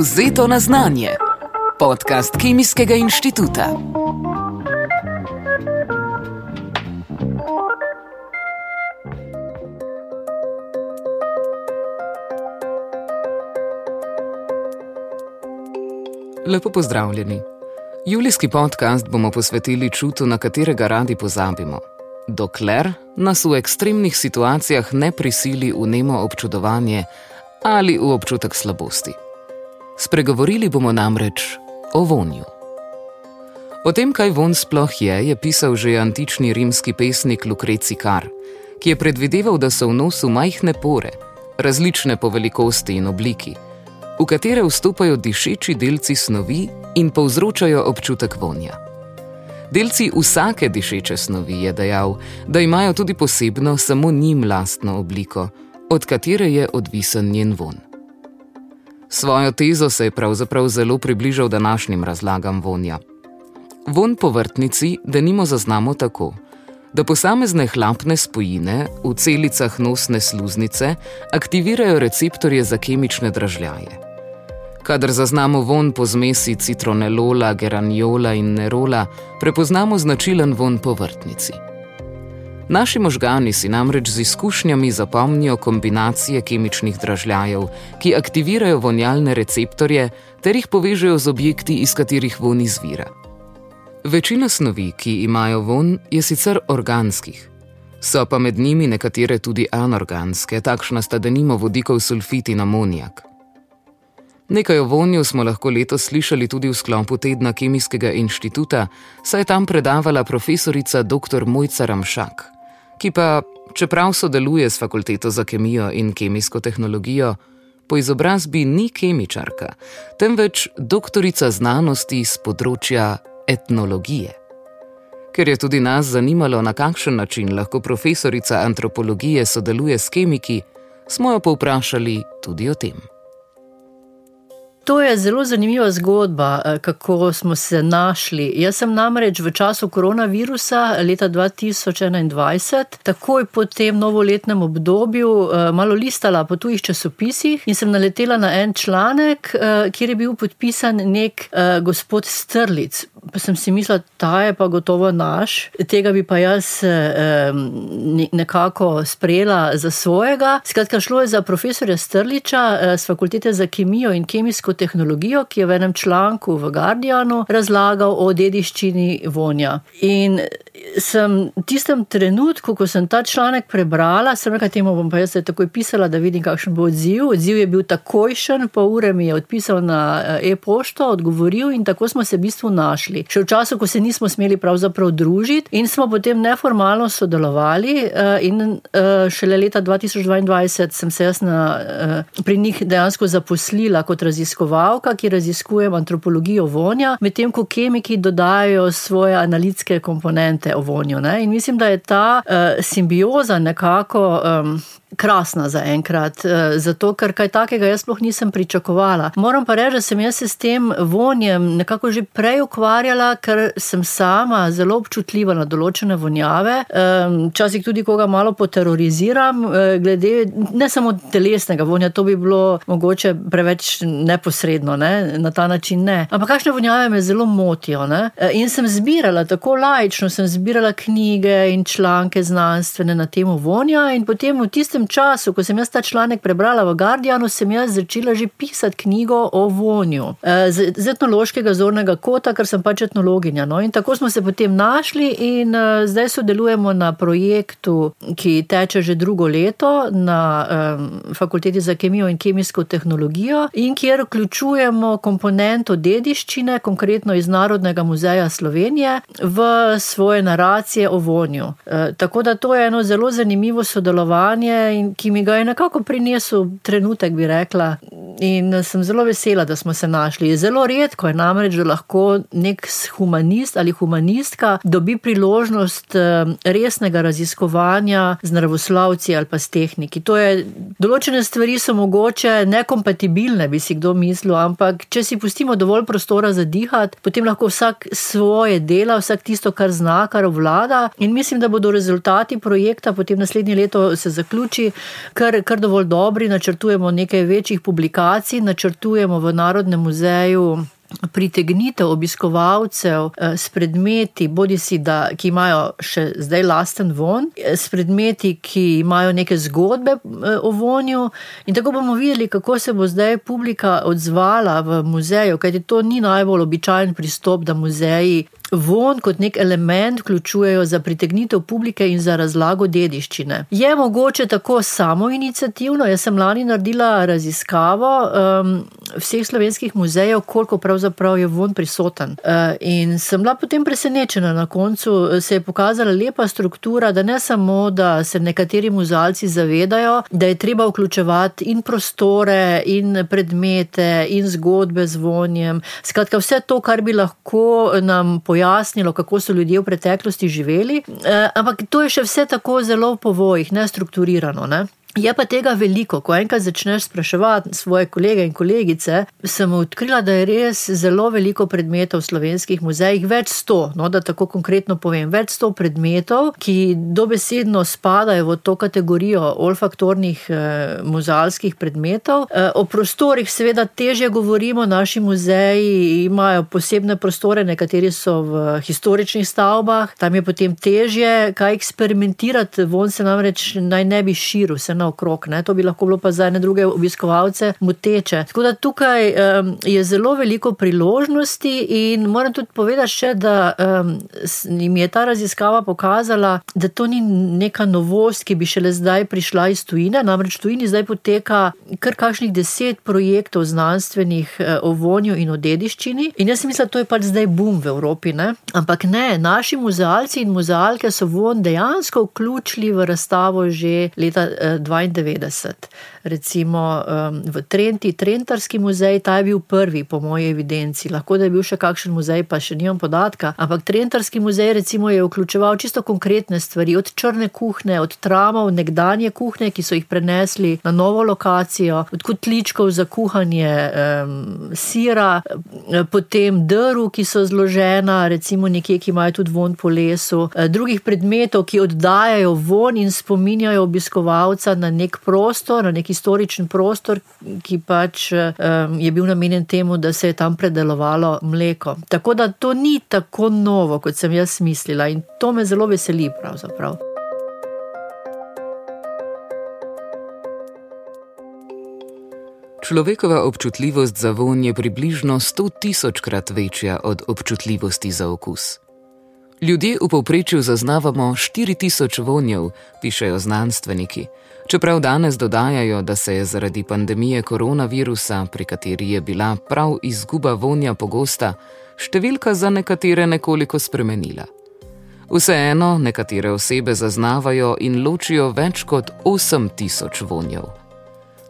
Vzeto na znanje. Podcast Kemijskega inštituta. Lepo pozdravljeni. Julijski podcast bomo posvetili čutu, na katerega radi pozabimo. Dokler nas v ekstremnih situacijah ne prisili v nemo občudovanje ali v občutek slabosti. Spregovorili bomo namreč o vonju. O tem, kaj von sploh je, je pisal že antični rimski pesnik Lukreci Kar, ki je predvideval, da so v nosu majhne pore, različne po velikosti in obliki v katere vstopajo dišeči delci snovi in povzročajo občutek vonja. Delci vsake dišeče snovi je dejal, da imajo tudi posebno, samo njim lastno obliko, od katere je odvisen njen von. Svojo tezo se je pravzaprav zelo približal današnjim razlagam vonja. Von po vrtnici, da nimo zaznamo tako, da posamezne hlapne spojine v celicah nosne sluznice aktivirajo receptorje za kemične dražljaje. Kadar zaznamo von po zmesi citronelola, geraniola in nerola, prepoznamo značilen von po vrtnici. Naši možgani si namreč z izkušnjami zapomnijo kombinacije kemičnih dražljajev, ki aktivirajo vonjalne receptorje ter jih povežejo z objekti, iz katerih von izvira. Večina snovi, ki imajo von, je sicer organskih. So pa med njimi nekatere tudi anorganske, takšna sta denimo vodikov sulfit in amonijak. Nekaj o vonju smo lahko letos slišali tudi v sklopu tedna Kemijskega inštituta, saj je tam predavala profesorica dr. Mojca Ramšak, ki pa, čeprav sodeluje s fakulteto za kemijo in kemijsko tehnologijo, po izobrazbi ni kemičarka, temveč doktorica znanosti z področja etnologije. Ker je tudi nas zanimalo, na kakšen način lahko profesorica antropologije sodeluje s kemiki, smo jo povprašali tudi o tem. To je zelo zanimiva zgodba, eh, kako smo se našli. Jaz sem namreč v času koronavirusa leta 2021, takoj po tem novoletnem obdobju, eh, malo listala po tujih časopisih in sem naletela na en članek, eh, kjer je bil podpisan nek gospod Strlic. Pa sem si mislila, ta je pa gotovo naš, tega bi pa jaz nekako sprejela za svojega. Skratka, šlo je za profesorja Strliča z fakultete za kemijo in kemijsko tehnologijo, ki je v enem članku v Guardianu razlagal o dediščini vonja. In sem v tistem trenutku, ko sem ta članek prebrala, sem rekla: temu bom pa jaz takoj pisala, da vidim, kakšen bo odziv. Odziv je bil takojšen, pol ure mi je odpisal na eh, e-pošto, odgovoril in tako smo se v bistvu našli. Še v času, ko se nismo smeli pravzaprav družiti in smo potem neformalno sodelovali, eh, in eh, šele leta 2022 sem se jaz na, pri njih dejansko zaposlila kot raziskovalka ki raziskuje antropologijo vonja, medtem ko kemiki dodajajo svoje analitske komponente o vonju. Ne? In mislim, da je ta uh, simbioza nekako um, krasna za enkrat, eh, zato ker kaj takega jaz sploh nisem pričakovala. Moram pa reči, da sem jaz se s tem vonjem nekako že prej ukvarjala, ker sem sama zelo občutljiva na določene vonjave. Včasih tudi koga malo poteroriziram, eh, glede ne samo telesnega vonja, to bi bilo mogoče preveč neposredno, ne? na ta način ne. Ampak kakšne vonjave me zelo motijo. Ne? Eh, in sem zbirala, tako lajično sem zbirala knjige in članke znanstvene na temo vonja in potem v tistem tistem času, ko sem jaz ta članek prebrala v Guardianu, sem jaz začela že pisati knjigo o vonju eh, z, z etnološkega zornega kota, ker sem pač etnologinja. No? In tako smo se potem našli in uh, zdaj sodelujemo na projektu, ki teče že drugo leto na um, Fakulteti za kemijo in kemijsko tehnologijo in kjer vključujemo komponento dediščine, konkretno iz Narodnega muzeja Slovenije, v svoje naracije o vonju. Uh, tako da to je eno zelo zanimivo sodelovanje in ki mi ga je nekako prinesel trenutek, bi rekla. In sem zelo vesela, da smo se našli. Zelo redko je namreč, da lahko nek humanist ali humanistka dobi priložnost eh, resnega raziskovanja z naravoslavci ali pa s tehniki. To je, določene stvari so mogoče nekompatibilne, bi si kdo mislil, ampak če si pustimo dovolj prostora za dihati, potem lahko vsak svoje dela, vsak tisto, kar zna, kar vlada. In mislim, da bodo rezultati projekta potem naslednje leto se zaključi, kar, kar dovolj dobri, načrtujemo nekaj večjih publikacij, načrtujemo v Narodnem muzeju pritegnitev obiskovalcev eh, s predmeti, bodi si, da, ki imajo še zdaj lasten von, eh, s predmeti, ki imajo neke zgodbe eh, o vonju. In tako bomo videli, kako se bo zdaj publika odzvala v muzeju, kajti to ni najbolj običajen pristop, da muzeji von kot nek element vključujejo za pritegnitev publike in za razlago dediščine. Je mogoče tako samo inicijativno? Jaz sem lani naredila raziskavo um, vseh slovenskih muzejev, koliko pravzaprav je von prisoten. Uh, in sem bila potem presenečena. Na koncu se je pokazala lepa struktura, da ne samo, da se nekateri muzealci zavedajo, da je treba vključevati in prostore, in predmete, in zgodbe z vonjem. Skratka, vse to, kar bi lahko nam pojavilo pojasnilo, kako so ljudje v preteklosti živeli. Eh, ampak to je še vse tako zelo po vojih, nestrukturirano. Ne? Je pa tega veliko, ko enkrat začneš spraševati svoje kolege in kolegice, sem odkrila, da je res zelo veliko predmetov v slovenskih muzejih, več sto, no, da tako konkretno povem, več sto predmetov, ki dobesedno spadajo v to kategorijo olfaktornih eh, muzealskih predmetov. Eh, o prostorih seveda težje govorimo, naši muzeji imajo posebne prostore, nekateri so v historičnih stavbah, tam je potem težje kaj eksperimentirati, von se namreč naj ne bi širil naokrog. Ne? To bi lahko bilo pa za ene druge obiskovalce moteče. Tako da tukaj um, je zelo veliko priložnosti in moram tudi povedati še, da um, jim je ta raziskava pokazala, da to ni neka novost, ki bi šele zdaj prišla iz tujine. Namreč tujini zdaj poteka kar kakšnih deset projektov znanstvenih uh, o vonju in o dediščini. In jaz mislim, da to je pač zdaj boom v Evropi. Ne? Ampak ne, naši muzealci in muzealke so von dejansko vključili v razstavo že leta 2020. Uh, 92. Recimo um, v Trenti, Trentarski muzej, ta je bil prvi, po moji evidenci. Lahko da je bil še kakšen muzej, pa še nimam podatka. Ampak Trentarski muzej recimo, je vključeval čisto konkretne stvari, od črne kuhne, od tramov, nekdanje kuhne, ki so jih prenesli na novo lokacijo, od kotličkov za kuhanje um, sira, potem drv, ki so zložena, recimo nekje, ki imajo tudi von po lesu, drugih predmetov, ki oddajajo von in spominjajo obiskovalca na nek prostor, na nek historičen prostor, ki pač um, je bil namenjen temu, da se je tam predelovalo mleko. Tako da to ni tako novo, kot sem jaz mislila in to me zelo veseli pravzaprav. Človekova občutljivost za vonj je približno 100 tisočkrat večja od občutljivosti za okus. Ljudje v povprečju zaznavamo 4000 vonjev, pišejo znanstveniki. Čeprav danes dodajajo, da se je zaradi pandemije koronavirusa, pri kateri je bila prav izguba vonja pogosta, številka za nekatere nekoliko spremenila. Vseeno, nekatere osebe zaznavajo in ločijo več kot 8000 vonjev.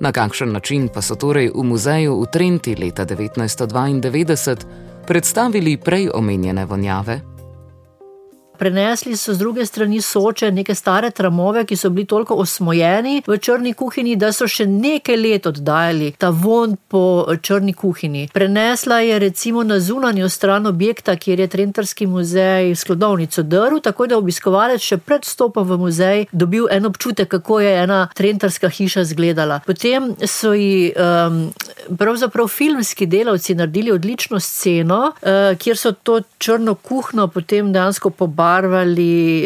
Na kakšen način pa so torej v muzeju v Trenti leta 1992 predstavili prej omenjene vonjave? Prenesli so z druge strani soče neke stare tramove, ki so bili toliko osmojeni v črni kuhinji, da so še nekaj let oddajali ta von po črni kuhinji. Prenesla je recimo na zunanjo stran objekta, kjer je Trentarski muzej skladovnico drv, tako da obiskovalec še pred stopom v muzej dobil en občutek, kako je ena Trentarska hiša izgledala. Potem so ji um, pravzaprav filmski delavci naredili odlično sceno, uh, kjer so to črno kuhno potem dejansko pobavili obarvali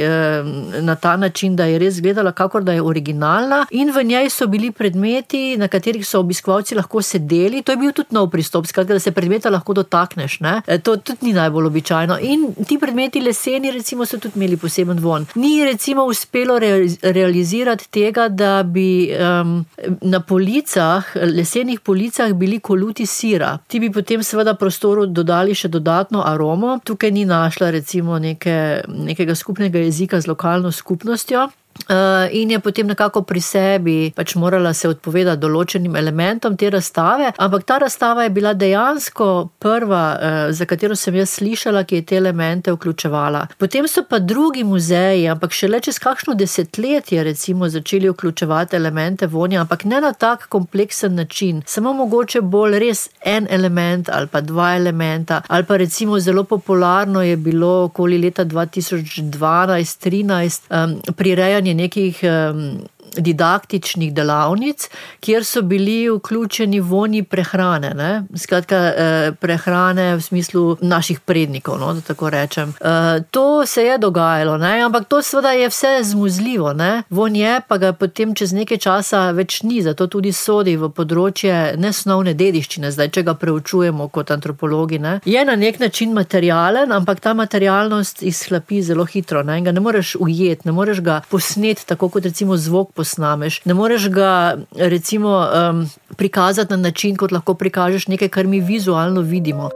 na ta način, da je res gledala, kako da je originalna. In v njej so bili predmeti, na katerih so obiskovalci lahko sedeli. To je bil tudi nov pristop, skratka, da se predmeta lahko dotakneš. Ne? E, to tudi ni najbolj običajno. In ti predmeti leseni, recimo, so tudi imeli poseben von. Ni recimo uspelo re realizirati tega, da bi um, na policah, lesenih policah, bili koluti sira. Ti bi potem seveda prostoru dodali še dodatno aromo. Tukaj ni našla recimo neke nekega skupnega jezika z lokalno skupnostjo. Uh, in je potem nekako pri sebi pač morala se odpovedati določenim elementom te razstave. Ampak ta razstava je bila dejansko prva, uh, za katero sem jaz slišala, ki je te elemente vključevala. Potem so pa drugi muzeji, ampak šele čez kakšno desetletje, recimo, začeli vključevati elemente vonja, ampak ne na tak kompleksen način, samo mogoče bolj res en element ali pa dva elementa. Ali pa recimo zelo popularno je bilo okoli leta 2012-2013 um, prirejanje nekih um, didaktičnih delavnic, kjer so bili vključeni vonji prehrane, ne? skratka eh, prehrane v smislu naših prednikov. No, tako rečem. Eh, to se je dogajalo, ne? ampak to seveda je vse zmuzljivo. Ne? Von je, pa ga potem čez nekaj časa več ni, zato tudi sodi v področje nesnovne dediščine, zdaj če ga preučujemo kot antropologi. Ne? Je na nek način materialen, ampak ta materialnost izhlapi zelo hitro. Ne, ne moreš ujeti, ne moreš ga posneti tako kot recimo zvok posneti posnameš. Ne moreš ga recimo, um, prikazati na način, kot lahko prikažeš nekaj, kar mi vizualno vidimo.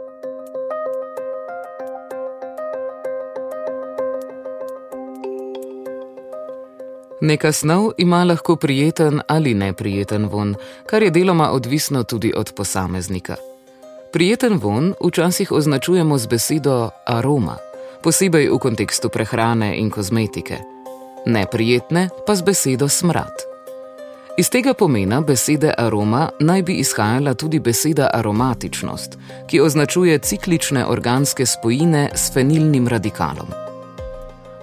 Neka snov ima lahko prijeten ali neprijeten von, kar je deloma odvisno tudi od posameznika. Prijeten von včasih označujemo z besedo aroma, posebej v kontekstu prehrane in kozmetike neprijetne pa z besedo smrad. Iz tega pomena besede aroma naj bi izhajala tudi beseda aromatičnost, ki označuje ciklične organske spojine s fenilnim radikalom.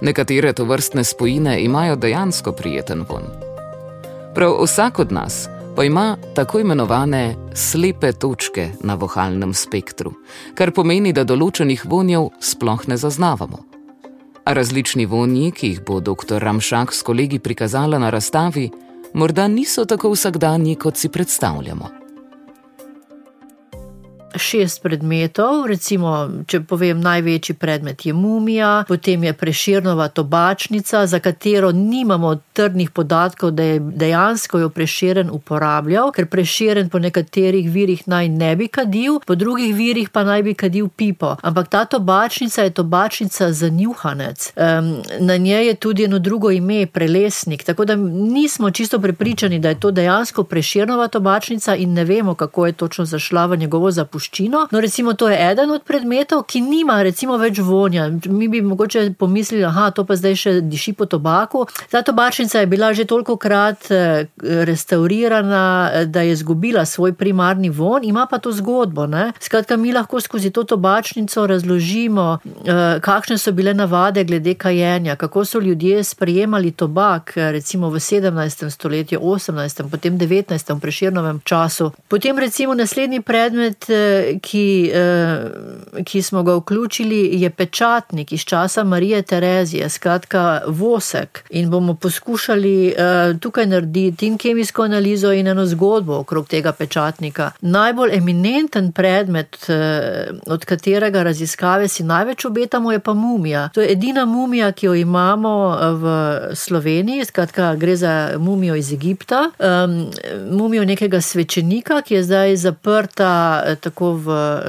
Nekatere to vrstne spojine imajo dejansko prijeten von. Prav vsak od nas pa ima tako imenovane slepe točke na vohalnem spektru, kar pomeni, da določenih vonjev sploh ne zaznavamo. A različni vonji, ki jih bo dr. Ramšak s kolegi prikazala na razstavi, morda niso tako vsakdanji, kot si predstavljamo šest predmetov, recimo, če povem, največji predmet je mumija, potem je preširnova tobačnica, za katero nimamo trdnih podatkov, da je dejansko jo preširen uporabljal, ker preširen po nekaterih virih naj ne bi kadil, po drugih virih pa naj bi kadil pipo. Ampak ta tobačnica je tobačnica za njuhanec. Um, na njej je tudi eno drugo ime, prelesnik, tako da nismo čisto prepričani, da je to dejansko preširnova tobačnica in ne vemo, kako je točno zašla v njegovo zapuščino zapuščino. No, recimo, to je eden od predmetov, ki nima recimo, več vonja. Mi bi mogoče pomislili, da to pa zdaj še diši po tobaku. Ta tobačnica je bila že toliko krat eh, restaurirana, eh, da je izgubila svoj primarni von, ima pa to zgodbo. Ne? Skratka, mi lahko skozi to tobačnico razložimo, eh, kakšne so bile navade glede kajenja, kako so ljudje sprejemali tobak, recimo v 17. stoletju, 18., potem 19. preširnovem času. Potem recimo naslednji predmet ki, eh, ki smo ga vključili, je pečatnik iz časa Marije Terezije, skratka Vosek. In bomo poskušali eh, tukaj narediti in kemijsko analizo in eno zgodbo okrog tega pečatnika. Najbolj eminenten predmet, eh, od katerega raziskave si največ obetamo, je pa mumija. To je edina mumija, ki jo imamo v Sloveniji, skratka gre za mumijo iz Egipta, mumijo nekega svečenika, ki je zdaj zaprta tako tako v uh,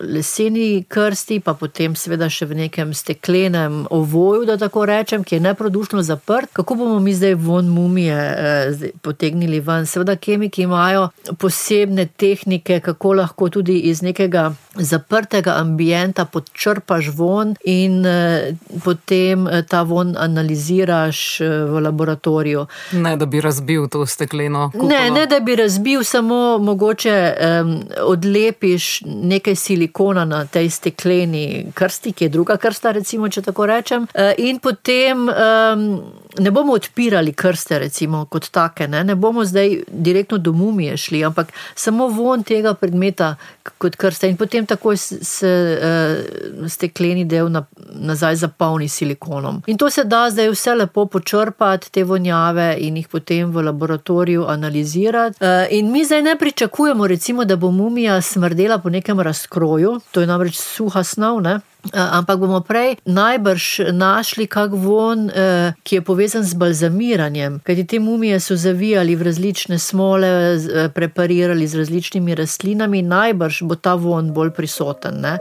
leseni krsti, pa potem seveda še v nekem steklenem ovoju, da tako rečem, ki je neprodušno zaprt. Kako bomo mi zdaj von mumije uh, potegnili ven? Seveda kemiki imajo posebne tehnike, kako lahko tudi iz nekega zaprtega ambienta podčrpaš von in uh, potem ta von analiziraš v laboratoriju. Ne, da bi razbil to stekleno. Kupolo. Ne, ne, da bi razbil samo mogoče um, odlepo nalepiš nekaj silikona na tej stekleni krsti, ki je druga krsta, recimo, če tako rečem, eh, in potem um, ne bomo odpirali krste, recimo, kot take, ne? ne bomo zdaj direktno do mumije šli, ampak samo von tega predmeta kot krste in potem takoj se uh, stekleni del na, nazaj zapolni silikonom. In to se da zdaj vse lepo počrpati, te vonjave in jih potem v laboratoriju analizirati. Uh, in mi zdaj ne pričakujemo, recimo, da bo mumija smrdela po nekem razkroju, to je namreč suha snov. Ne? Ampak bomo prej najbrž našli kak von, eh, ki je povezan z balzamiranjem. Kajti te mumije so zavijali v različne smole, eh, preparirali z različnimi rastlinami, najbrž bo ta von bolj prisoten. Ne?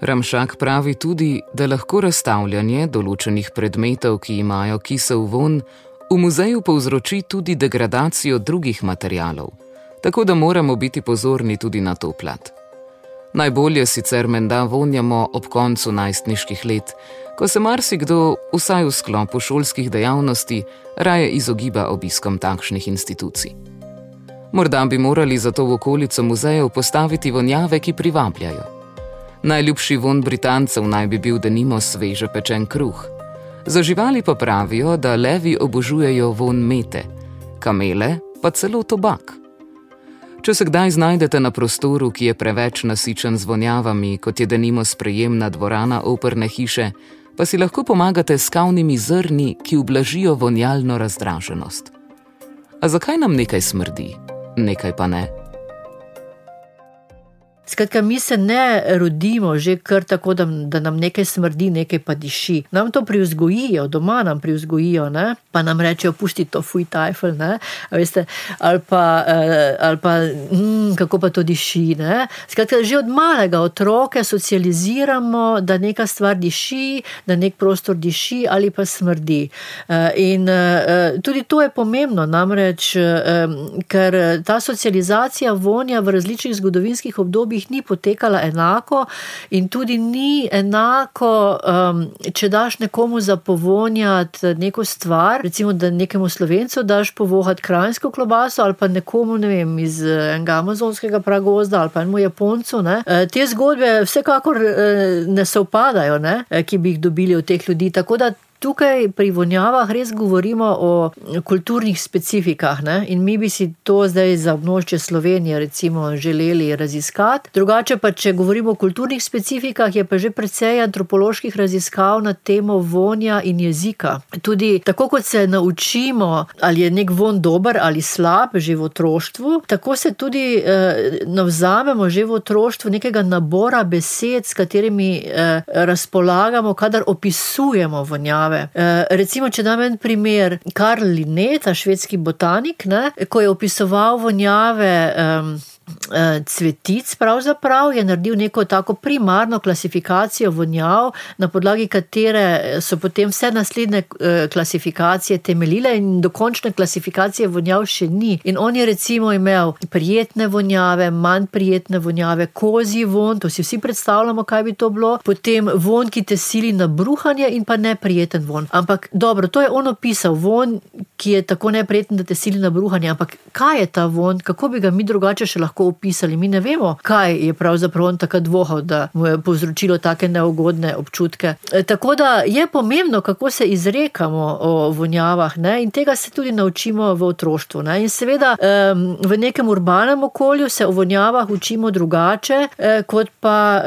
Ramšak pravi tudi, da lahko razstavljanje določenih predmetov, ki imajo kisel von, v muzeju povzroči tudi degradacijo drugih materialov, tako da moramo biti pozorni tudi na to plat. Najbolje sicer menda vonjamo ob koncu najstniških let, ko se marsikdo, vsaj v sklopu šolskih dejavnosti, raje izogiba obiskom takšnih institucij. Morda bi morali zato v okolico muzejev postaviti vonjave, ki privabljajo. Najljubši von Britancev naj bi bil denimo sveže pečen kruh. Za živali pa pravijo, da levi obožujejo von mete, kamele pa celo tobak. Če se kdaj znajdete na prostoru, ki je preveč nasičen z vonjavami, kot je denimo sprejemna dvorana operne hiše, pa si lahko pomagate s kavnimi zrni, ki ublažijo vonjalno razdraženost. A zakaj nam nekaj smrdi, nekaj pa ne? Skratka, mi se ne rodimo že kar tako, da, da nam nekaj smrdi, nekaj pa diši. Nam to privzgojijo, doma nam privzgojijo, ne? pa nam rečejo, pusti to, fuj, tajfel, ali pa, eh, ali pa mm, kako pa to diši. Ne? Skratka, že od malega otroke socializiramo, da neka stvar diši, da nek prostor diši ali pa smrdi. Eh, in eh, tudi to je pomembno, namreč, ker ta socializacija vonja v različnih zgodovinskih obdobjih obdobjih ni potekala enako, in tudi ni enako, um, če daš nekomu za povonjati neko stvar, recimo, da nekemu slovencu daš povohati krajinsko klobaso ali pa nekomu ne vem, iz enega amazonskega pragozda ali pa enemu japoncu. E, te zgodbe vsekakor e, ne sovpadajo, ki bi jih dobili od teh ljudi. Tako da Tukaj pri vonjavah res govorimo o kulturnih specifikah ne? in mi bi si to zdaj za območje Slovenije recimo želeli raziskati. Drugače pa, če govorimo o kulturnih specifikah, je pa že precej antropoloških raziskav na temo vonja in jezika. Tudi tako kot se naučimo, ali je nek von dober ali slab že v otroštvu, tako se tudi eh, navzamemo že v otroštvu nekega nabora besed, s katerimi eh, razpolagamo, kadar opisujemo vonjave narave. E, recimo, če dam en primer, Karl Linnet, švedski botanik, ne, ko je opisoval vonjave. Um, cvetic, pravzaprav je naredil neko tako primarno klasifikacijo vonjav, na podlagi katere so potem vse naslednje eh, klasifikacije temeljile, in dokončne klasifikacije vonjav še ni. In on je recimo imel prijetne vonjave, manj prijetne vonjave, kozji von, to si vsi predstavljamo, kaj bi to bilo, potem von, ki te sili na bruhanje, in pa neprijeten von. Ampak dobro, to je on opisal, von, ki je tako neprijeten, da te sili na bruhanje. Ampak kaj je ta von, kako bi ga mi drugače še lahko? Lahko opisali. Mi ne vemo, kaj je pravzaprav on tako dvohal, da mu je povzročilo take neugodne občutke. E, tako da je pomembno, kako se izrekamo o vonjavah ne? in tega se tudi naučimo v otroštvu. Ne? In seveda v nekem urbanem okolju se o vonjavah učimo drugače, eh, kot pa,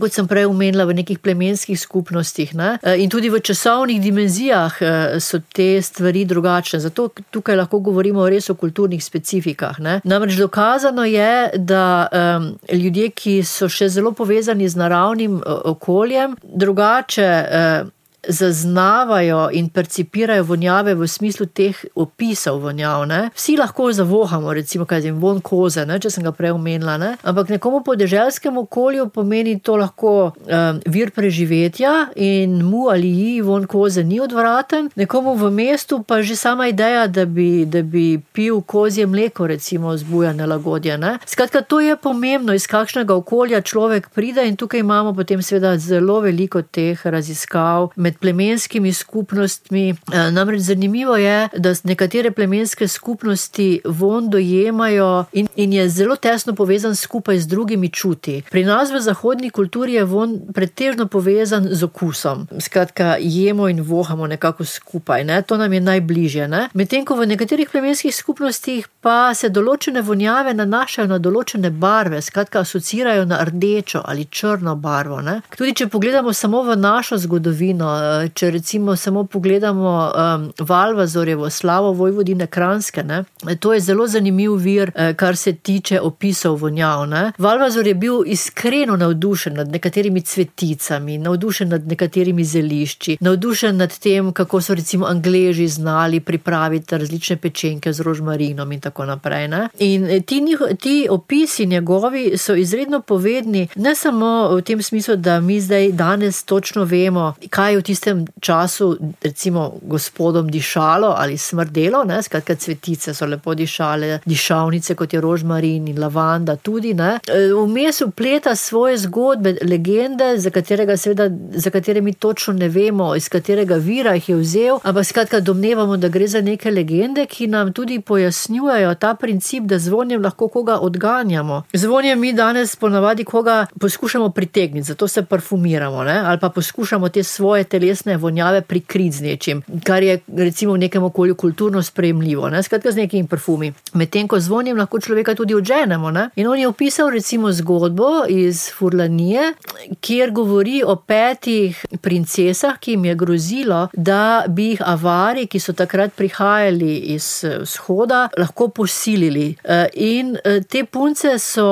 kot sem prej omenila, v nekih plemenskih skupnostih. Ne? E, in tudi v časovnih dimenzijah so te stvari drugačne. Zato tukaj lahko govorimo res o kulturnih specifikah. Ne? Namreč dokazano je, je, da um, ljudje, ki so še zelo povezani z naravnim okoljem, drugače. Uh, zaznavajo in percipirajo vonjave v smislu teh opisov vonjav. Ne? Vsi lahko zavohamo, recimo, kaj je von koze, ne? če sem ga prej omenila. Ne? Ampak nekomu po deželskem okolju pomeni to lahko um, vir preživetja in mu ali ji von koze ni odvraten, nekomu v mestu pa že sama ideja, da bi, da bi pil kozje mleko, recimo, zbuja nelagodje. Ne? Skratka, to je pomembno, iz kakšnega okolja človek pride in tukaj imamo potem seveda zelo veliko teh raziskav med plemenskimi skupnostmi. Eh, namreč zanimivo je, da nekatere plemenske skupnosti von dojemajo in, in je zelo tesno povezan skupaj z drugimi čuti. Pri nas v zahodni kulturi je von pretežno povezan z okusom. Skratka, jemo in vohamo nekako skupaj, ne? to nam je najbližje. Medtem ko v nekaterih plemenskih skupnostih pa se določene vonjave nanašajo na določene barve, skratka, asocirajo na rdečo ali črno barvo. Ne? Tudi če pogledamo samo v našo zgodovino, če recimo samo pogledamo um, Valvazorjevo slavo Vojvodine Kranske, ne? to je zelo zanimiv vir, kar se tiče opisov vonjav. Ne? Valvazor je bil iskreno navdušen nad nekaterimi cveticami, navdušen nad nekaterimi zelišči, navdušen nad tem, kako so recimo Angleži znali pripraviti različne pečenke z rožmarinom in tako naprej. Ne? In ti, ti opisi njegovi so izredno povedni, ne samo v tem smislu, da mi zdaj danes točno vemo, kaj je v tistem času, recimo, gospodom dišalo ali smrdelo, ne? skratka, cvetice so lepo dišale, dišavnice kot je rožmarin in lavanda tudi. Ne? Vmes upleta svoje zgodbe, legende, za, seveda, za katere mi točno ne vemo, iz katerega vira jih je vzel, ampak skratka, domnevamo, da gre za neke legende, ki nam tudi pojasnjujejo ta princip, da zvonjem lahko koga odganjamo. Zvonjem mi danes ponavadi koga poskušamo pritegniti, zato se parfumiramo ne? ali pa poskušamo te svoje telesne vonjave prikriti z nečim, kar je recimo v nekem okolju kulturno sprejemljivo, ne? skratka z nekimi parfumi. Medtem ko zvonjem lahko človeka tudi odženemo. Ne? In on je opisal recimo zgodbo iz Furlanije, kjer govori o petih princesah, ki jim je grozilo, da bi jih avari, ki so takrat prihajali iz vzhoda, lahko posilili. Eh, in eh, te punce so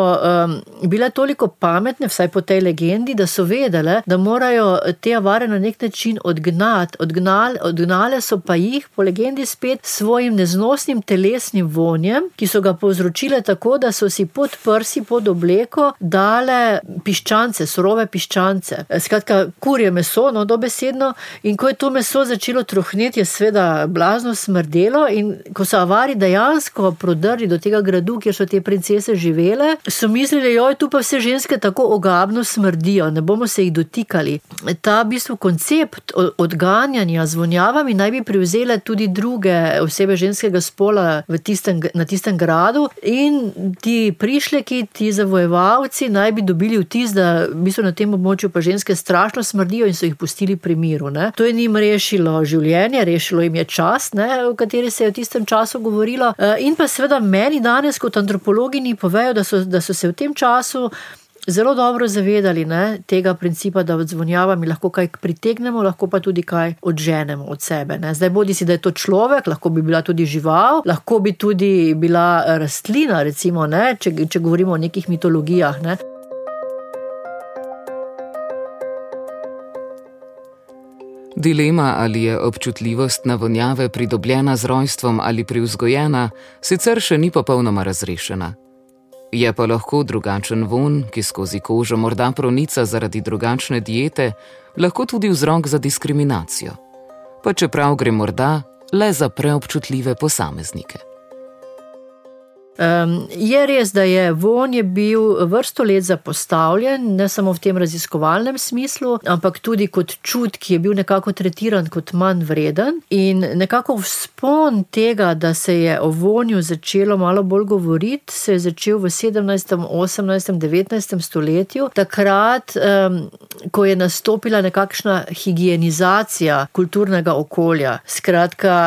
bile toliko pametne, vsaj po tej legendi, da so vedele, da morajo te avare na nek način odgnati. Odgnali, odgnale so pa jih, po legendi, spet s svojim neznosnim telesnim vonjem, ki so ga povzročile tako, da so si pod prsi, pod obleko dale piščance, surove piščance. Skratka, kurje meso, no dobesedno. In ko je to meso začelo trohneti, je sveda blazno smrdelo. In ko so avari dejansko prodrli do tega gradu, kjer so te princese živele, so mislili, joj, tu pa vse ženske tako ogabno smrdijo, ne bomo se jih dotikali. Ta v bistvu koncept odganjanja z vonjavami naj bi prevzele tudi druge osebe ženskega spola tistem, na tistem gradu, in ti prišleki, ti zavojevalci naj bi dobili vtis, da v bistvu na tem območju pa ženske strašno smrdijo in so jih pustili pri miru. Ne. To je njim rešilo življenje, rešilo jim je čas, ne, o kateri se je v tistem času govorilo. E, in pa seveda meni danes kot antropologini povejo, da so, da so se v tem času zelo dobro zavedali ne, tega principa, da odzvonjavami lahko kaj pritegnemo, lahko pa tudi kaj odženemo od sebe. Ne. Zdaj, bodi si, da je to človek, lahko bi bila tudi žival, lahko bi tudi bila rastlina, recimo, ne, če, če govorimo o nekih mitologijah. Ne. Dilema, ali je občutljivost na vonjave pridobljena z rojstvom ali privzgojena, sicer še ni popolnoma razrešena. Je pa lahko drugačen von, ki skozi kožo morda pronica zaradi drugačne diete, lahko tudi vzrok za diskriminacijo. Pa čeprav gre morda le za preobčutljive posameznike. Um, je res, da je von je bil vrsto let zapostavljen, ne samo v tem raziskovalnem smislu, ampak tudi kot čut, ki je bil nekako tretiran kot manj vreden. In nekako vzpon tega, da se je o vonju začelo malo bolj govoriti, se je začel v 17., 18., 19. stoletju, takrat, um, ko je nastopila nekakšna higienizacija kulturnega okolja. Skratka,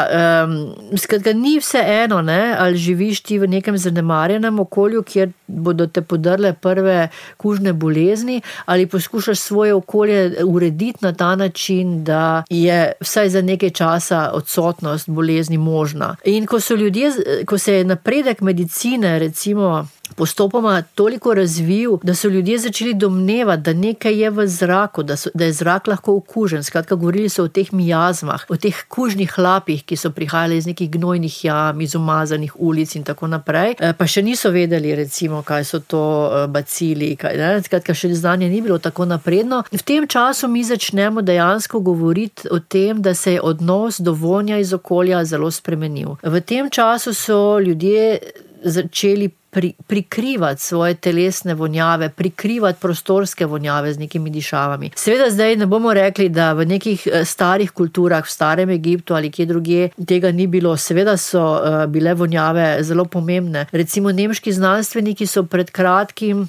um, skratka ni vse eno, ne, ali živiš ti v nekem zanemarjenem okolju, kjer bodo te podrle prve kužne bolezni, ali poskušaš svoje okolje urediti na ta način, da je vsaj za nekaj časa odsotnost bolezni možna. In ko so ljudje, ko se je napredek medicine, recimo, postopoma toliko razvil, da so ljudje začeli domnevati, da nekaj je v zraku, da, so, da je zrak lahko okužen. Skratka, govorili so o teh mijazmah, o teh kužnih lapih, ki so prihajali iz nekih gnojnih jam, iz umazanih ulic in tako naprej. Eh, pa še niso vedeli, recimo, kaj so to eh, bacili. Kaj, Skratka, še znanje ni bilo tako napredno. V tem času mi začnemo dejansko govoriti o tem, da se je odnos do vonja iz okolja zelo spremenil. V tem času so ljudje začeli pri, prikrivati svoje telesne vonjave, prikrivati prostorske vonjave z nekimi dišavami. Seveda, zdaj ne bomo rekli, da v nekih eh, starih kulturah, v starem Egiptu ali kje drugje, tega ni bilo. Seveda so uh, bile vonjave zelo pomembne. Recimo, nemški znanstveniki so pred kratkim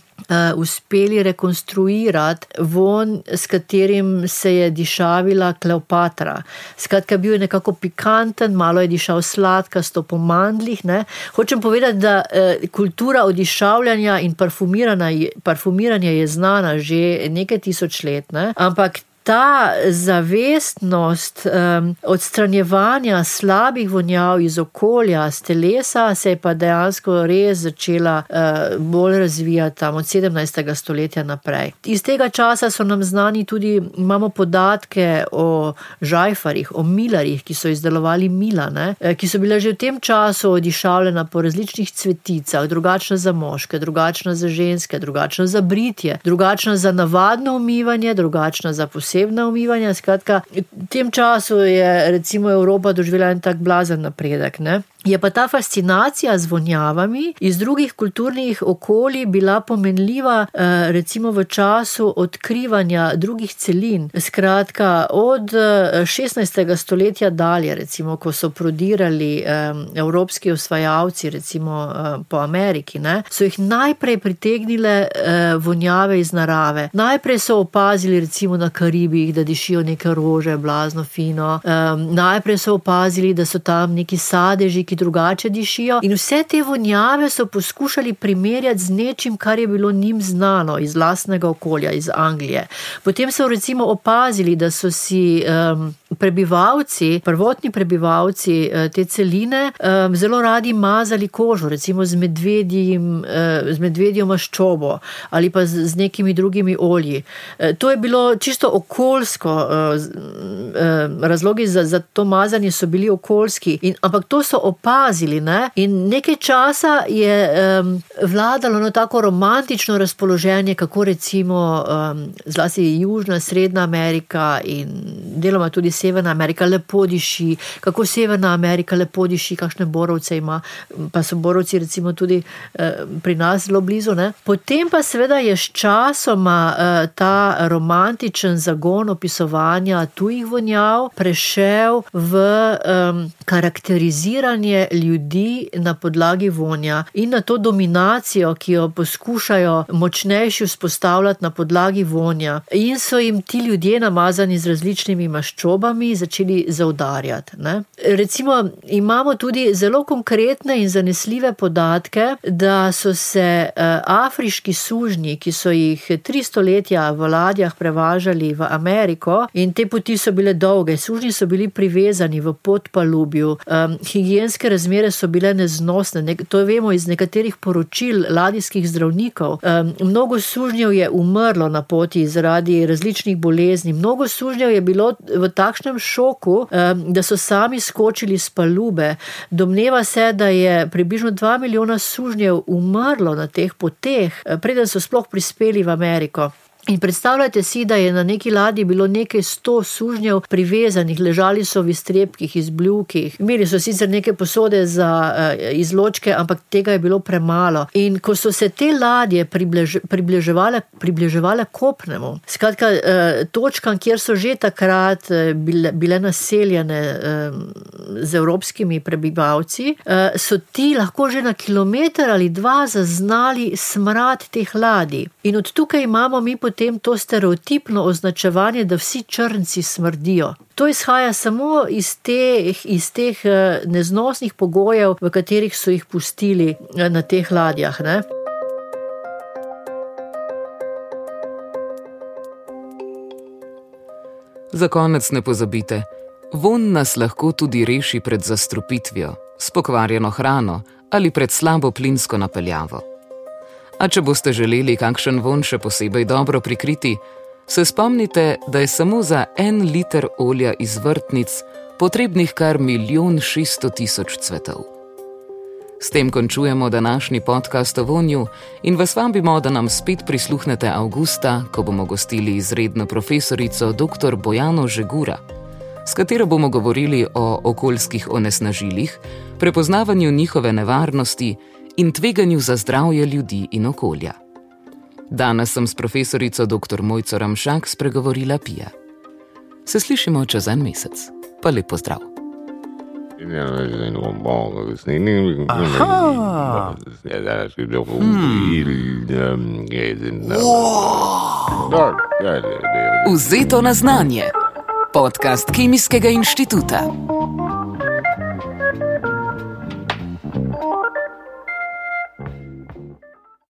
uspeli rekonstruirati von, s katerim se je dišavila Kleopatra. Skratka, bil je nekako pikanten, malo je dišal sladkasto po mandlih. Ne. Hočem povedati, da uh, kultura odišavljanja in parfumiranja je znana že nekaj tisoč let, ne. ampak ta zavestnost um, odstranjevanja slabih vonjav iz okolja, z telesa, se je pa dejansko res začela uh, bolj razvijati tam od 17. stoletja naprej. Iz tega časa so nam znani tudi, imamo podatke o žajfarjih, o milarjih, ki so izdelovali mila, ne, eh, ki so bile že v tem času odišavljena po različnih cveticah, drugačna za moške, drugačna za ženske, drugačna za britje, drugačna za navadno umivanje, drugačna za posebna umivanja. Skratka, v tem času je recimo Evropa doživela en tak blazen napredek. Ne? Je pa ta fascinacija z vonjavami iz drugih kulturnih okolij bila pomenljiva eh, recimo v času odkrivanja drugih celin. Skratka, od 16. Eh, stoletja dalje, recimo, ko so prodirali eh, evropski osvajalci, recimo po Ameriki, ne, so jih najprej pritegnile vonjave iz narave. Najprej so opazili recimo na Karibih, da dišijo neke rože, blazno fino. Najprej so opazili, da so tam neki sadeži, ki drugače dišijo. In vse te vonjave so poskušali primerjati z nečim, kar je bilo njim znano iz lastnega okolja, iz Anglije. Potem so recimo opazili, da so si um, prebivalci, prvotni prebivalci uh, te celine, um, zelo radi mazali kožo, recimo z, medvedjim, uh, z medvedjo maščobo ali pa z, z nekimi drugimi olji. Uh, to je bilo čisto okoljsko, uh, uh, razlogi za, za to mazanje so bili okoljski, in, ampak to so opazili opazili. Ne? In nekaj časa je um, vladalo no, tako romantično razpoloženje, kako recimo um, zlasti Južna, Srednja Amerika in deloma tudi Severna Amerika lepo diši, kako Severna Amerika lepo diši, kakšne borovce ima, pa so borovci recimo tudi uh, pri nas zelo blizu. Ne? Potem pa seveda je s časoma uh, ta romantičen zagon opisovanja tujih vonjav prešel v um, karakteriziranje ljudi na podlagi vonja in na to dominacijo, ki jo poskušajo močnejši vzpostavljati na podlagi vonja. In so jim ti ljudje, namazani z različnimi maščobami, začeli zaudarjati. Ne? Recimo, imamo tudi zelo konkretne in zanesljive podatke, da so se uh, afriški sužnji, ki so jih tri stoletja v ladjah prevažali v Ameriko, in te poti so bile dolge, sužnji so bili privezani v podpalubju, um, higijenske razmere so bile neznosne. Ne, to vemo iz nekaterih poročil ladijskih zdravnikov. Um, mnogo sužnjev je umrlo na poti zaradi različnih bolezni. Mnogo sužnjev je bilo v takšnem šoku, um, da so sami skočili z palube. Domneva se, da je približno 2 milijona sužnjev umrlo na teh poteh, preden so sploh prispeli v Ameriko. In predstavljajte si, da je na neki ladji bilo nekaj sto sužnjev privezanih, ležali so v iztrebkih, izbljukih. Imeli so sicer neke posode za uh, izločke, ampak tega je bilo premalo. In ko so se te ladje približ, približevale, približevale kopnemu, skratka, uh, točkam, kjer so že takrat uh, bile, bile naseljene uh, z evropskimi prebivalci, uh, so ti lahko že na kilometr ali dva zaznali smrad teh ladij. In od tukaj imamo mi potem potem to stereotipno označevanje, da vsi črnci smrdijo. To izhaja samo iz teh, iz teh eh, neznosnih pogojev, v katerih so jih pustili eh, na teh ladjah. Ne? Za konec ne pozabite, von nas lahko tudi reši pred zastrupitvijo, s pokvarjeno hrano ali pred slabo plinsko napeljavo. A če boste želeli kakšen von še posebej dobro prikriti, se spomnite, da je samo za en liter olja iz vrtnic potrebnih kar milijon šeststo tisoč cvetov. S tem končujemo današnji podcast o vonju in vas vabimo, da nam spet prisluhnete avgusta, ko bomo gostili izredno profesorico dr. Bojano Žegura, s katero bomo govorili o okoljskih onesnažilih, prepoznavanju njihove nevarnosti in tveganju za zdravje ljudi in okolja. Danes sem s profesorico dr. Mojco Ramšak spregovorila Pija. Se slišimo čez en mesec. Pa lepo zdrav. Vzeto na znanje. Podcast Kemijskega inštituta.